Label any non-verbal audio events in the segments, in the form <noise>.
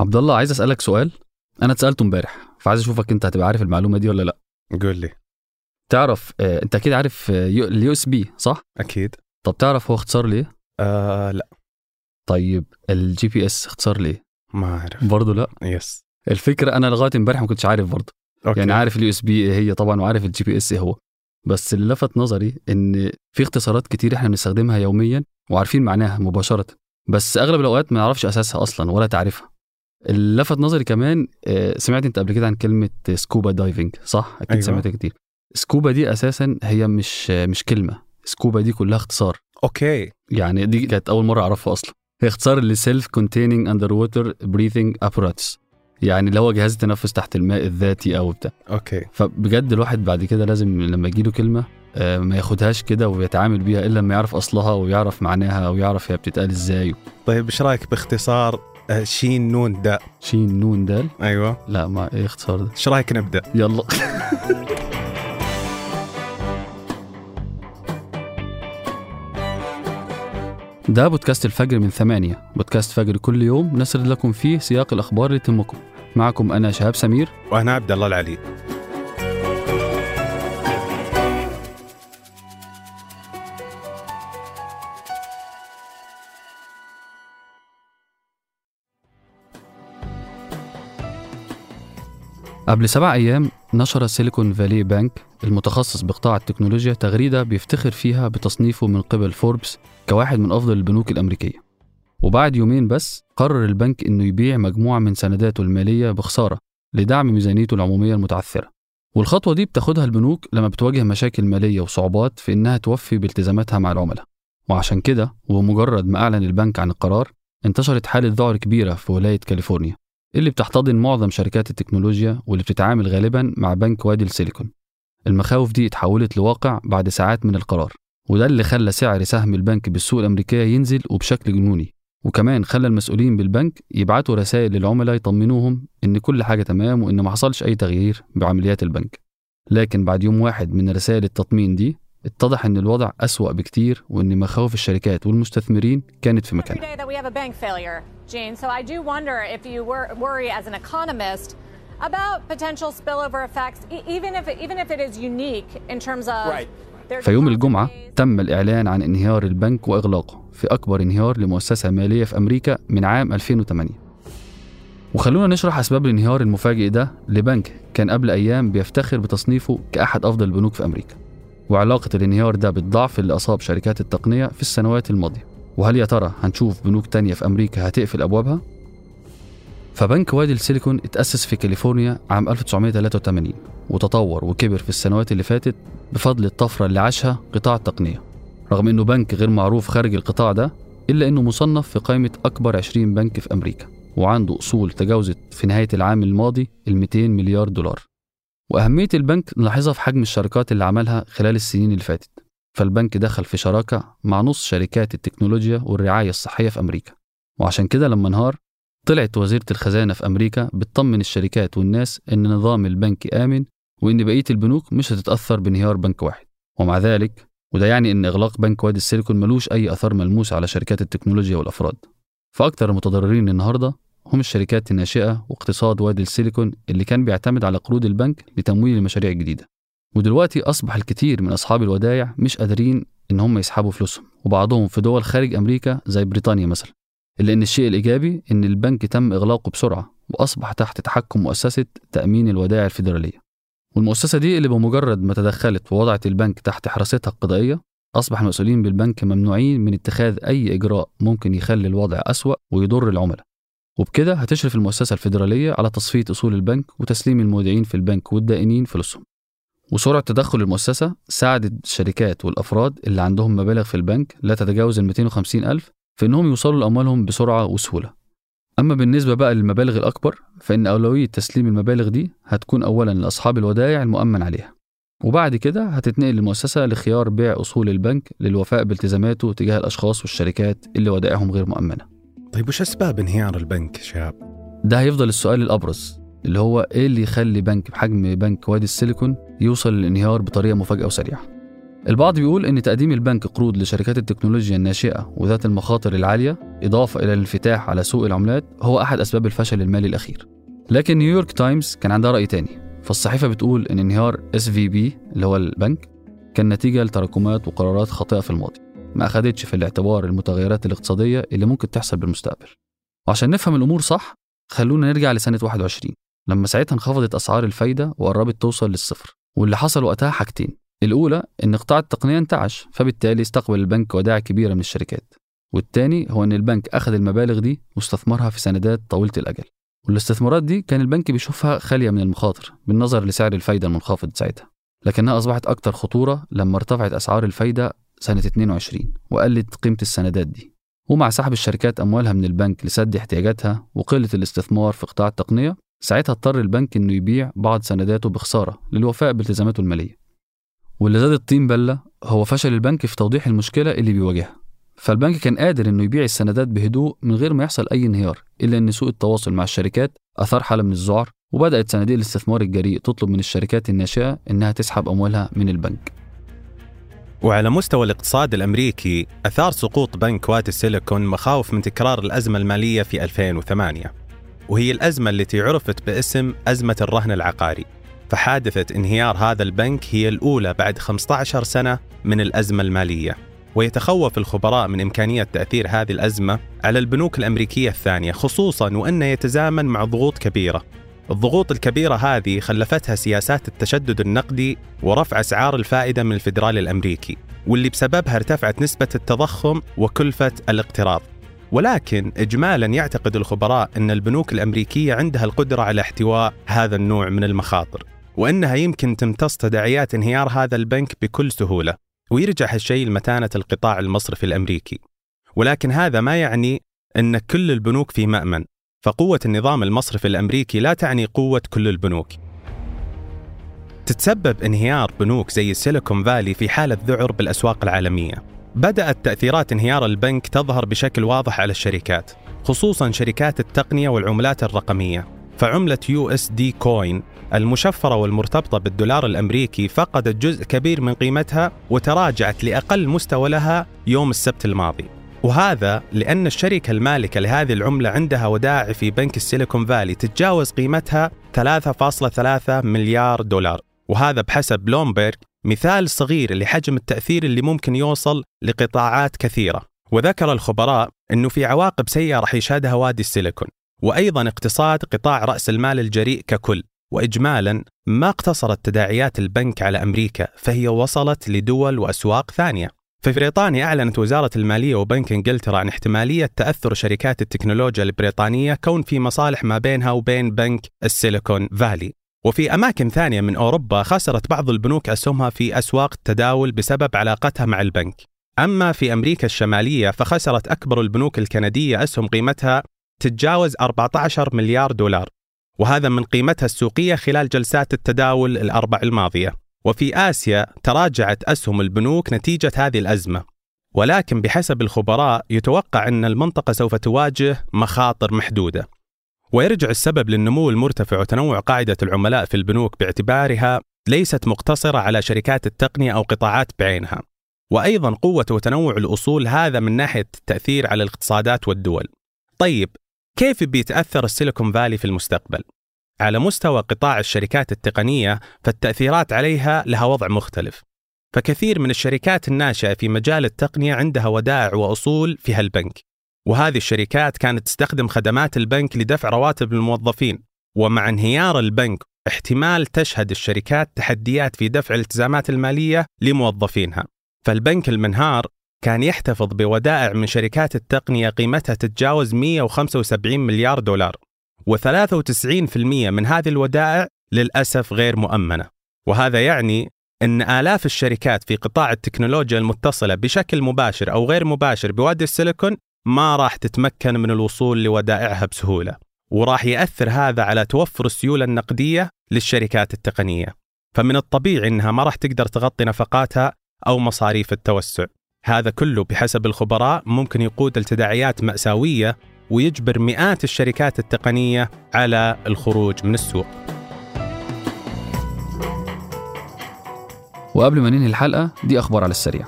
عبد الله عايز أسألك سؤال. أنا اتسألته امبارح فعايز أشوفك أنت هتبقى عارف المعلومة دي ولا لأ. قول لي. تعرف آه، أنت أكيد عارف ال USB صح؟ أكيد. طب تعرف هو اختصار ليه؟ آه لأ. طيب ال GPS اختصار ليه؟ ما أعرف. برضه لأ؟ yes. الفكرة أنا لغاية امبارح ما كنتش عارف برضه. okay. يعني عارف ال USB إيه هي طبعا وعارف ال GPS إيه هو. بس اللي لفت نظري إن في اختصارات كتير إحنا بنستخدمها يوميا وعارفين معناها مباشرة. بس أغلب الأوقات ما نعرفش أساسها أصلا ولا تعريفها. اللي لفت نظري كمان آه، سمعت انت قبل كده عن كلمة scuba diving صح؟ أكيد أيوة. سمعتها كتير. سكوبا دي أساسا هي مش مش كلمة. سكوبا دي كلها اختصار. okay. يعني دي كانت أول مرة أعرفها أصلا. هي اختصار ل self containing underwater breathing apparatus يعني اللي هو جهاز التنفس تحت الماء الذاتي أو بتاع. okay. فبجد الواحد بعد كده لازم لما يجيله كلمة آه، ما ياخدهاش كده ويتعامل بيها إلا لما يعرف أصلها ويعرف معناها ويعرف هي بتتقال إزاي. طيب إيش رأيك باختصار شين نون داء شين نون دال؟ أيوه. لا ما إيه اختصار ده. إيش رأيك نبدأ؟ يلا. <laughs> ده بودكاست الفجر من ثمانية. بودكاست فجر كل يوم نسرد لكم فيه سياق الأخبار اللي تهمكم. معكم أنا شهاب سمير. وأنا عبد الله العلي. قبل سبع أيام نشر سيليكون فالي بانك المتخصص بقطاع التكنولوجيا تغريدة بيفتخر فيها بتصنيفه من قبل فوربس كواحد من أفضل البنوك الأمريكية. وبعد يومين بس قرر البنك إنه يبيع مجموعة من سنداته المالية بخسارة لدعم ميزانيته العمومية المتعثرة. والخطوة دي بتاخدها البنوك لما بتواجه مشاكل مالية وصعوبات في إنها توفي بالتزاماتها مع العملاء. وعشان كده ومجرد ما أعلن البنك عن القرار انتشرت حالة ذعر كبيرة في ولاية كاليفورنيا. اللي بتحتضن معظم شركات التكنولوجيا واللي بتتعامل غالبا مع بنك وادي السيليكون. المخاوف دي اتحولت لواقع بعد ساعات من القرار وده اللي خلى سعر سهم البنك بالسوق الأمريكية ينزل وبشكل جنوني. وكمان خلى المسؤولين بالبنك يبعتوا رسائل للعملاء يطمنوهم إن كل حاجة تمام وإن ما حصلش أي تغيير بعمليات البنك. لكن بعد يوم واحد من رسائل التطمين دي اتضح إن الوضع أسوأ بكتير وإن مخاوف الشركات والمستثمرين كانت في مكانها about potential spillover effects, e- even if even if it is unique in terms of. Right. their في يوم الجمعة. تم الإعلان عن انهيار البنك وإغلاقه في أكبر انهيار لمؤسسة مالية في أمريكا من عام 2008 وخلونا نشرح أسباب الانهيار المفاجئ ده لبنك كان قبل أيام بيفتخر بتصنيفه كأحد أفضل البنوك في أمريكا وعلاقة الانهيار ده بالضعف اللي أصاب شركات التقنية في السنوات الماضية. وهل يا ترى هنشوف بنوك تانية في أمريكا هتقفل أبوابها؟ فبنك وادي السيليكون اتأسس في كاليفورنيا عام 1983 وتطور وكبر في السنوات اللي فاتت بفضل الطفرة اللي عاشها قطاع التقنية. رغم إنه بنك غير معروف خارج القطاع ده إلا إنه مصنف في قائمة أكبر 20 بنك في أمريكا وعنده أصول تجاوزت في نهاية العام الماضي ال 200 مليار دولار. وأهمية البنك نلاحظها في حجم الشراكات اللي عملها خلال السنين اللي فاتت. فالبنك دخل في شراكة مع نص شركات التكنولوجيا والرعاية الصحية في أمريكا. وعشان كده لما انهار طلعت وزيرة الخزانة في أمريكا بتطمن الشركات والناس إن نظام البنك آمن وإن بقية البنوك مش هتتأثر بانهيار بنك واحد. ومع ذلك وده يعني إن إغلاق بنك وادي السيليكون ملوش أي أثر ملموس على شركات التكنولوجيا والأفراد. فأكثر المتضررين النهاردة هم الشركات الناشئة واقتصاد وادي السيليكون اللي كان بيعتمد على قروض البنك لتمويل المشاريع الجديدة. ودلوقتي أصبح الكثير من أصحاب الودائع مش قادرين إن هم يسحبوا فلوسهم وبعضهم في دول خارج أمريكا زي بريطانيا مثلا. إلا إن الشيء الإيجابي إن البنك تم إغلاقه بسرعة وأصبح تحت تحكم مؤسسة تأمين الودائع الفيدرالية. والمؤسسة دي اللي بمجرد ما تدخلت ووضعت البنك تحت حراستها القضائية أصبح المسؤولين بالبنك ممنوعين من اتخاذ أي إجراء ممكن يخلي الوضع أسوأ ويضر العملاء. وبكده هتشرف المؤسسة الفيدرالية على تصفية أصول البنك وتسليم المودعين في البنك والدائنين فلوسهم وسرعة تدخل المؤسسة ساعدت الشركات والأفراد اللي عندهم مبالغ في البنك لا تتجاوز ال 250 ألف في إنهم يوصلوا لأموالهم بسرعة وسهولة. أما بالنسبة بقى للمبالغ الأكبر فإن أولوية تسليم المبالغ دي هتكون أولا لأصحاب الودائع المؤمن عليها. وبعد كده هتتنقل المؤسسة لخيار بيع أصول البنك للوفاء بالتزاماته تجاه الأشخاص والشركات اللي ودائعهم غير مؤمنة. طيب وش أسباب انهيار البنك شاب؟ ده هيفضل السؤال الأبرز اللي هو إيه اللي يخلي بنك بحجم بنك وادي السيليكون يوصل للانهيار بطريقة مفاجئة وسريعة؟ البعض بيقول إن تقديم البنك قروض لشركات التكنولوجيا الناشئة وذات المخاطر العالية إضافة إلى الانفتاح على سوق العملات هو أحد أسباب الفشل المالي الأخير. لكن نيويورك تايمز كان عندها رأي تاني فالصحيفة بتقول إن انهيار SVB اللي هو البنك كان نتيجة لتراكمات وقرارات خاطئة في الماضي. ما أخدتش في الاعتبار المتغيرات الاقتصادية اللي ممكن تحصل بالمستقبل. وعشان نفهم الأمور صح خلونا نرجع لسنة 21 لما ساعتها انخفضت أسعار الفايدة وقربت توصل للصفر واللي حصل وقتها حاجتين. الأولى إن قطاع التقنية انتعش فبالتالي استقبل البنك ودائع كبيرة من الشركات. والتاني هو إن البنك أخذ المبالغ دي واستثمرها في سندات طويلة الأجل. والاستثمارات دي كان البنك بيشوفها خالية من المخاطر بالنظر لسعر الفايدة المنخفض ساعتها. لكنها أصبحت أكثر خطورة لما ارتفعت أسعار الفايدة سنة 22 وقلت قيمة السندات دي. ومع سحب الشركات أموالها من البنك لسد احتياجاتها وقلة الاستثمار في قطاع التقنية ساعتها اضطر البنك إنه يبيع بعض سنداته بخسارة للوفاء بالتزاماته المالية. واللي زاد الطين بلة هو فشل البنك في توضيح المشكلة اللي بيواجهها. فالبنك كان قادر إنه يبيع السندات بهدوء من غير ما يحصل أي انهيار إلا إن سوء التواصل مع الشركات أثار حالة من الذعر وبدأت صناديق الاستثمار الجريء تطلب من الشركات الناشئة إنها تسحب أموالها من البنك. وعلى مستوى الاقتصاد الأمريكي أثار سقوط بنك وادي السيليكون مخاوف من تكرار الأزمة المالية في 2008 وهي الأزمة التي عرفت باسم أزمة الرهن العقاري. فحادثة انهيار هذا البنك هي الأولى بعد 15 سنة من الأزمة المالية. ويتخوف الخبراء من إمكانية تأثير هذه الأزمة على البنوك الأمريكية الثانية خصوصا وانه يتزامن مع ضغوط كبيرة. الضغوط الكبيرة هذه خلفتها سياسات التشدد النقدي ورفع أسعار الفائدة من الفدرالي الأمريكي واللي بسببها ارتفعت نسبة التضخم وكلفة الاقتراض. ولكن إجمالا يعتقد الخبراء أن البنوك الأمريكية عندها القدرة على احتواء هذا النوع من المخاطر وأنها يمكن تمتص تداعيات انهيار هذا البنك بكل سهولة ويرجع هالشيء لمتانة القطاع المصرفي الأمريكي. ولكن هذا ما يعني أن كل البنوك في مأمن. فقوة النظام المصرفي الأمريكي لا تعني قوة كل البنوك. تتسبب انهيار بنوك زي السيليكون فالي في حالة ذعر بالأسواق العالمية. بدأت تأثيرات انهيار البنك تظهر بشكل واضح على الشركات خصوصا شركات التقنية والعملات الرقمية. فعملة USD Coin المشفرة والمرتبطة بالدولار الأمريكي فقدت جزء كبير من قيمتها وتراجعت لأقل مستوى لها يوم السبت الماضي. وهذا لأن الشركة المالكة لهذه العملة عندها ودائع في بنك ال Silicon Valley تتجاوز قيمتها 3.3 مليار دولار. وهذا بحسب بلومبرج مثال صغير لحجم التأثير اللي ممكن يوصل لقطاعات كثيرة. وذكر الخبراء أنه في عواقب سيئة رح يشهدها وادي السيليكون. وأيضا اقتصاد قطاع رأس المال الجريء ككل. وإجمالا ما اقتصرت تداعيات البنك على أمريكا فهي وصلت لدول وأسواق ثانية. في بريطانيا أعلنت وزارة المالية وبنك إنجلترا عن احتمالية تأثر شركات التكنولوجيا البريطانية كون في مصالح ما بينها وبين بنك السيليكون فالي. وفي أماكن ثانية من أوروبا خسرت بعض البنوك أسهمها في أسواق التداول بسبب علاقتها مع البنك. أما في أمريكا الشمالية فخسرت أكبر البنوك الكندية أسهم قيمتها تتجاوز 14 مليار دولار. وهذا من قيمتها السوقية خلال جلسات التداول الأربع الماضية. وفي آسيا تراجعت أسهم البنوك نتيجة هذه الأزمة. ولكن بحسب الخبراء يتوقع أن المنطقة سوف تواجه مخاطر محدودة. ويرجع السبب للنمو المرتفع وتنوع قاعدة العملاء في البنوك باعتبارها ليست مقتصرة على شركات التقنية أو قطاعات بعينها. وأيضا قوة وتنوع الأصول هذا من ناحية التأثير على الاقتصادات والدول. طيب كيف بيتأثر السيليكون فالي في المستقبل؟ على مستوى قطاع الشركات التقنية فالتأثيرات عليها لها وضع مختلف. فكثير من الشركات الناشئة في مجال التقنية عندها ودائع وأصول في هالبنك. وهذه الشركات كانت تستخدم خدمات البنك لدفع رواتب الموظفين. ومع انهيار البنك احتمال تشهد الشركات تحديات في دفع الالتزامات المالية لموظفينها. فالبنك المنهار كان يحتفظ بودائع من شركات التقنية قيمتها تتجاوز 175 مليار دولار. و93% من هذه الودائع للأسف غير مؤمنة. وهذا يعني أن آلاف الشركات في قطاع التكنولوجيا المتصلة بشكل مباشر أو غير مباشر بوادي السيليكون ما راح تتمكن من الوصول لودائعها بسهولة وراح يأثر هذا على توفر السيولة النقدية للشركات التقنية. فمن الطبيعي أنها ما راح تقدر تغطي نفقاتها أو مصاريف التوسع. هذا كله بحسب الخبراء ممكن يقود لتداعيات مأساوية ويجبر مئات الشركات التقنية على الخروج من السوق. وقبل ما ننهي الحلقة دي أخبار على السريع.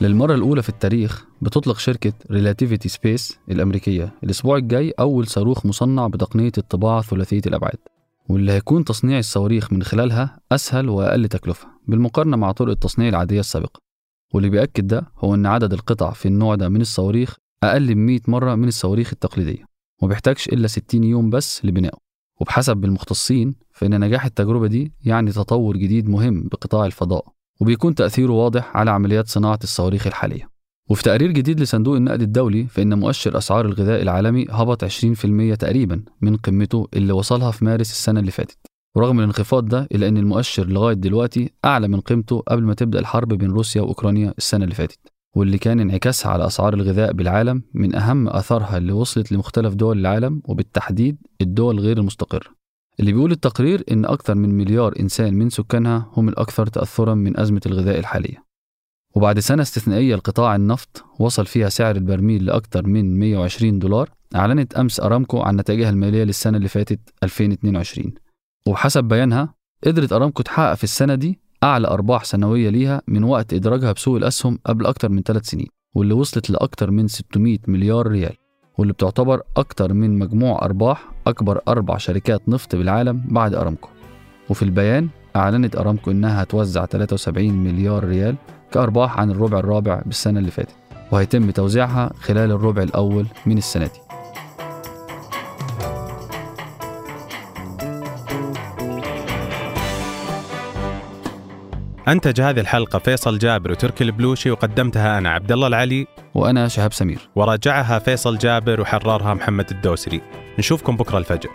للمرة الأولى في التاريخ بتطلق شركة ريلاتيفيتي سبيس الأمريكية الأسبوع الجاي أول صاروخ مصنع بتقنية الطباعة ثلاثية الأبعاد واللي هيكون تصنيع الصواريخ من خلالها أسهل وأقل تكلفة بالمقارنة مع طرق التصنيع العادية السابقة. واللي بيأكد ده هو إن عدد القطع في النوع ده من الصواريخ أقل من 100 مرة من الصواريخ التقليدية وبيحتاجش إلا 60 يوم بس لبنائه. وبحسب المختصين فإن نجاح التجربة دي يعني تطور جديد مهم بقطاع الفضاء وبيكون تأثيره واضح على عمليات صناعة الصواريخ الحالية. وفي تقرير جديد لصندوق النقد الدولي فإن مؤشر أسعار الغذاء العالمي هبط 20% تقريبا من قمته اللي وصلها في مارس السنة اللي فاتت. ورغم الانخفاض ده إلا أن المؤشر لغاية دلوقتي أعلى من قيمته قبل ما تبدأ الحرب بين روسيا وأوكرانيا السنة اللي فاتت واللي كان انعكاسها على أسعار الغذاء بالعالم من أهم آثارها اللي وصلت لمختلف دول العالم وبالتحديد الدول غير المستقرة. اللي بيقول التقرير إن أكثر من مليار إنسان من سكانها هم الأكثر تأثرا من أزمة الغذاء الحالية. وبعد سنة استثنائية لقطاع النفط وصل فيها سعر البرميل لأكثر من 120 دولار أعلنت أمس أرامكو عن نتائجها المالية للسنة اللي فاتت 2022 وبحسب بيانها قدرت أرامكو تحقق في السنة دي أعلى أرباح سنوية ليها من وقت إدراجها بسوق الأسهم قبل أكتر من ثلاث سنين واللي وصلت لأكتر من 600 مليار ريال واللي بتعتبر أكتر من مجموع أرباح أكبر أربع شركات نفط بالعالم بعد أرامكو. وفي البيان أعلنت أرامكو إنها هتوزع 73 مليار ريال كأرباح عن الربع الرابع بالسنة اللي فاتت وهيتم توزيعها خلال الربع الأول من السنة دي. أنتج هذه الحلقة فيصل جابر وتركي البلوشي وقدمتها أنا عبد الله العلي. وأنا شهاب سمير. وراجعها فيصل جابر وحررها محمد الدوسري. نشوفكم بكرة الفجر.